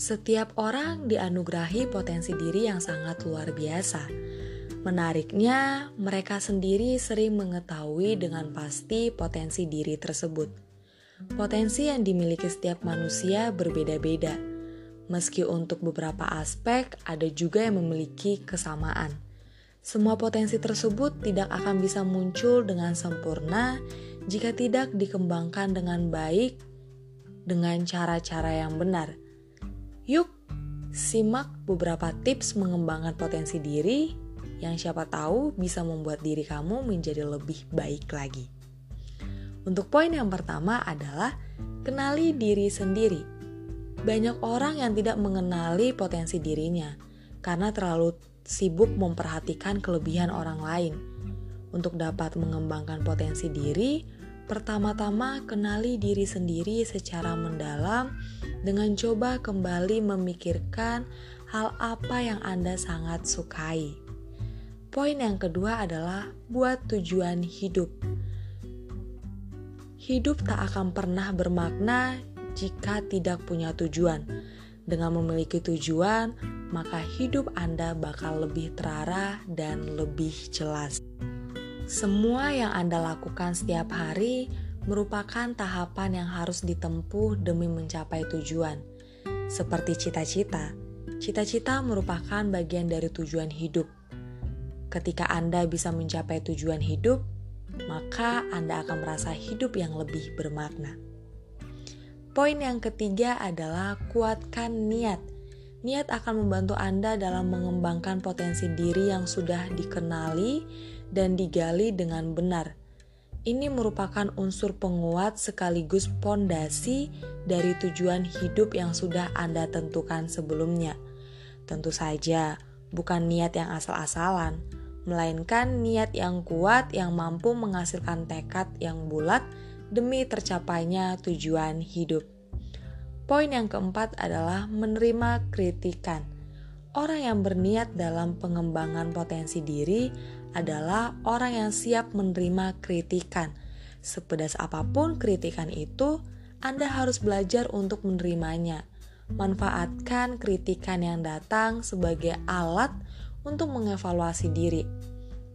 Setiap orang dianugerahi potensi diri yang sangat luar biasa. Menariknya, mereka sendiri sering mengetahui dengan pasti potensi diri tersebut. Potensi yang dimiliki setiap manusia berbeda-beda. Meski untuk beberapa aspek ada juga yang memiliki kesamaan. Semua potensi tersebut tidak akan bisa muncul dengan sempurna jika tidak dikembangkan dengan baik dengan cara-cara yang benar. Yuk, simak beberapa tips mengembangkan potensi diri yang siapa tahu bisa membuat diri kamu menjadi lebih baik lagi. Untuk poin yang pertama adalah kenali diri sendiri. Banyak orang yang tidak mengenali potensi dirinya karena terlalu sibuk memperhatikan kelebihan orang lain. Untuk dapat mengembangkan potensi diri, pertama-tama kenali diri sendiri secara mendalam dengan coba kembali memikirkan hal apa yang Anda sangat sukai. Poin yang kedua adalah buat tujuan hidup. Hidup tak akan pernah bermakna jika tidak punya tujuan. Dengan memiliki tujuan, maka hidup Anda bakal lebih terarah dan lebih jelas. Semua yang Anda lakukan setiap hari merupakan tahapan yang harus ditempuh demi mencapai tujuan. Seperti cita-cita, cita-cita merupakan bagian dari tujuan hidup. Ketika Anda bisa mencapai tujuan hidup, maka Anda akan merasa hidup yang lebih bermakna. Poin yang ketiga adalah kuatkan niat. Niat akan membantu Anda dalam mengembangkan potensi diri yang sudah dikenali dan digali dengan benar ini merupakan unsur penguat sekaligus pondasi dari tujuan hidup yang sudah Anda tentukan sebelumnya. Tentu saja, bukan niat yang asal-asalan, melainkan niat yang kuat yang mampu menghasilkan tekad yang bulat demi tercapainya tujuan hidup. Poin yang keempat adalah menerima kritikan. Orang yang berniat dalam pengembangan potensi diri adalah orang yang siap menerima kritikan. Sepedas apa pun kritikan itu, Anda harus belajar untuk menerimanya. Manfaatkan kritikan yang datang sebagai alat untuk mengevaluasi diri.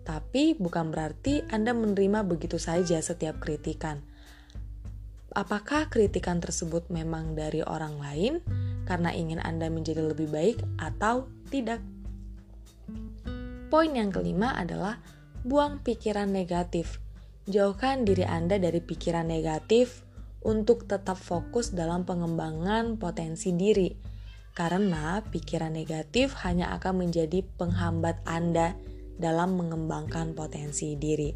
Tapi bukan berarti Anda menerima begitu saja setiap kritikan. Apakah kritikan tersebut memang dari orang lain karena ingin Anda menjadi lebih baik atau tidak? Poin yang kelima adalah buang pikiran negatif. Jauhkan diri Anda dari pikiran negatif untuk tetap fokus dalam pengembangan potensi diri. Karena pikiran negatif hanya akan menjadi penghambat Anda dalam mengembangkan potensi diri.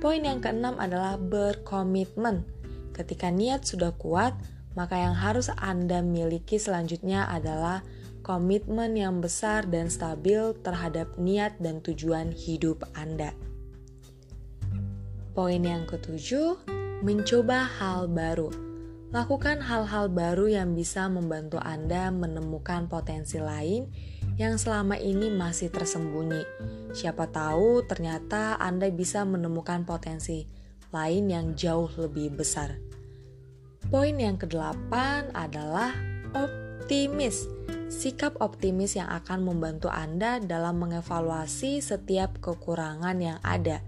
Poin yang keenam adalah berkomitmen. Ketika niat sudah kuat, maka yang harus Anda miliki selanjutnya adalah komitmen yang besar dan stabil terhadap niat dan tujuan hidup Anda. Poin yang ketujuh, mencoba hal baru. Lakukan hal-hal baru yang bisa membantu Anda menemukan potensi lain yang selama ini masih tersembunyi. Siapa tahu ternyata Anda bisa menemukan potensi lain yang jauh lebih besar. Poin yang kedelapan adalah optimis sikap optimis yang akan membantu Anda dalam mengevaluasi setiap kekurangan yang ada,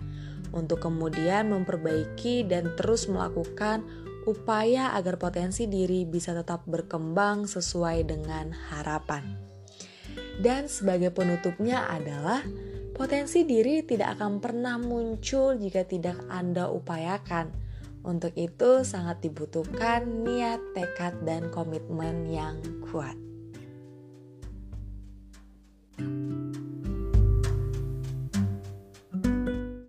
untuk kemudian memperbaiki dan terus melakukan upaya agar potensi diri bisa tetap berkembang sesuai dengan harapan. Dan sebagai penutupnya adalah potensi diri tidak akan pernah muncul jika tidak Anda upayakan. Untuk itu, sangat dibutuhkan niat, tekad, dan komitmen yang kuat.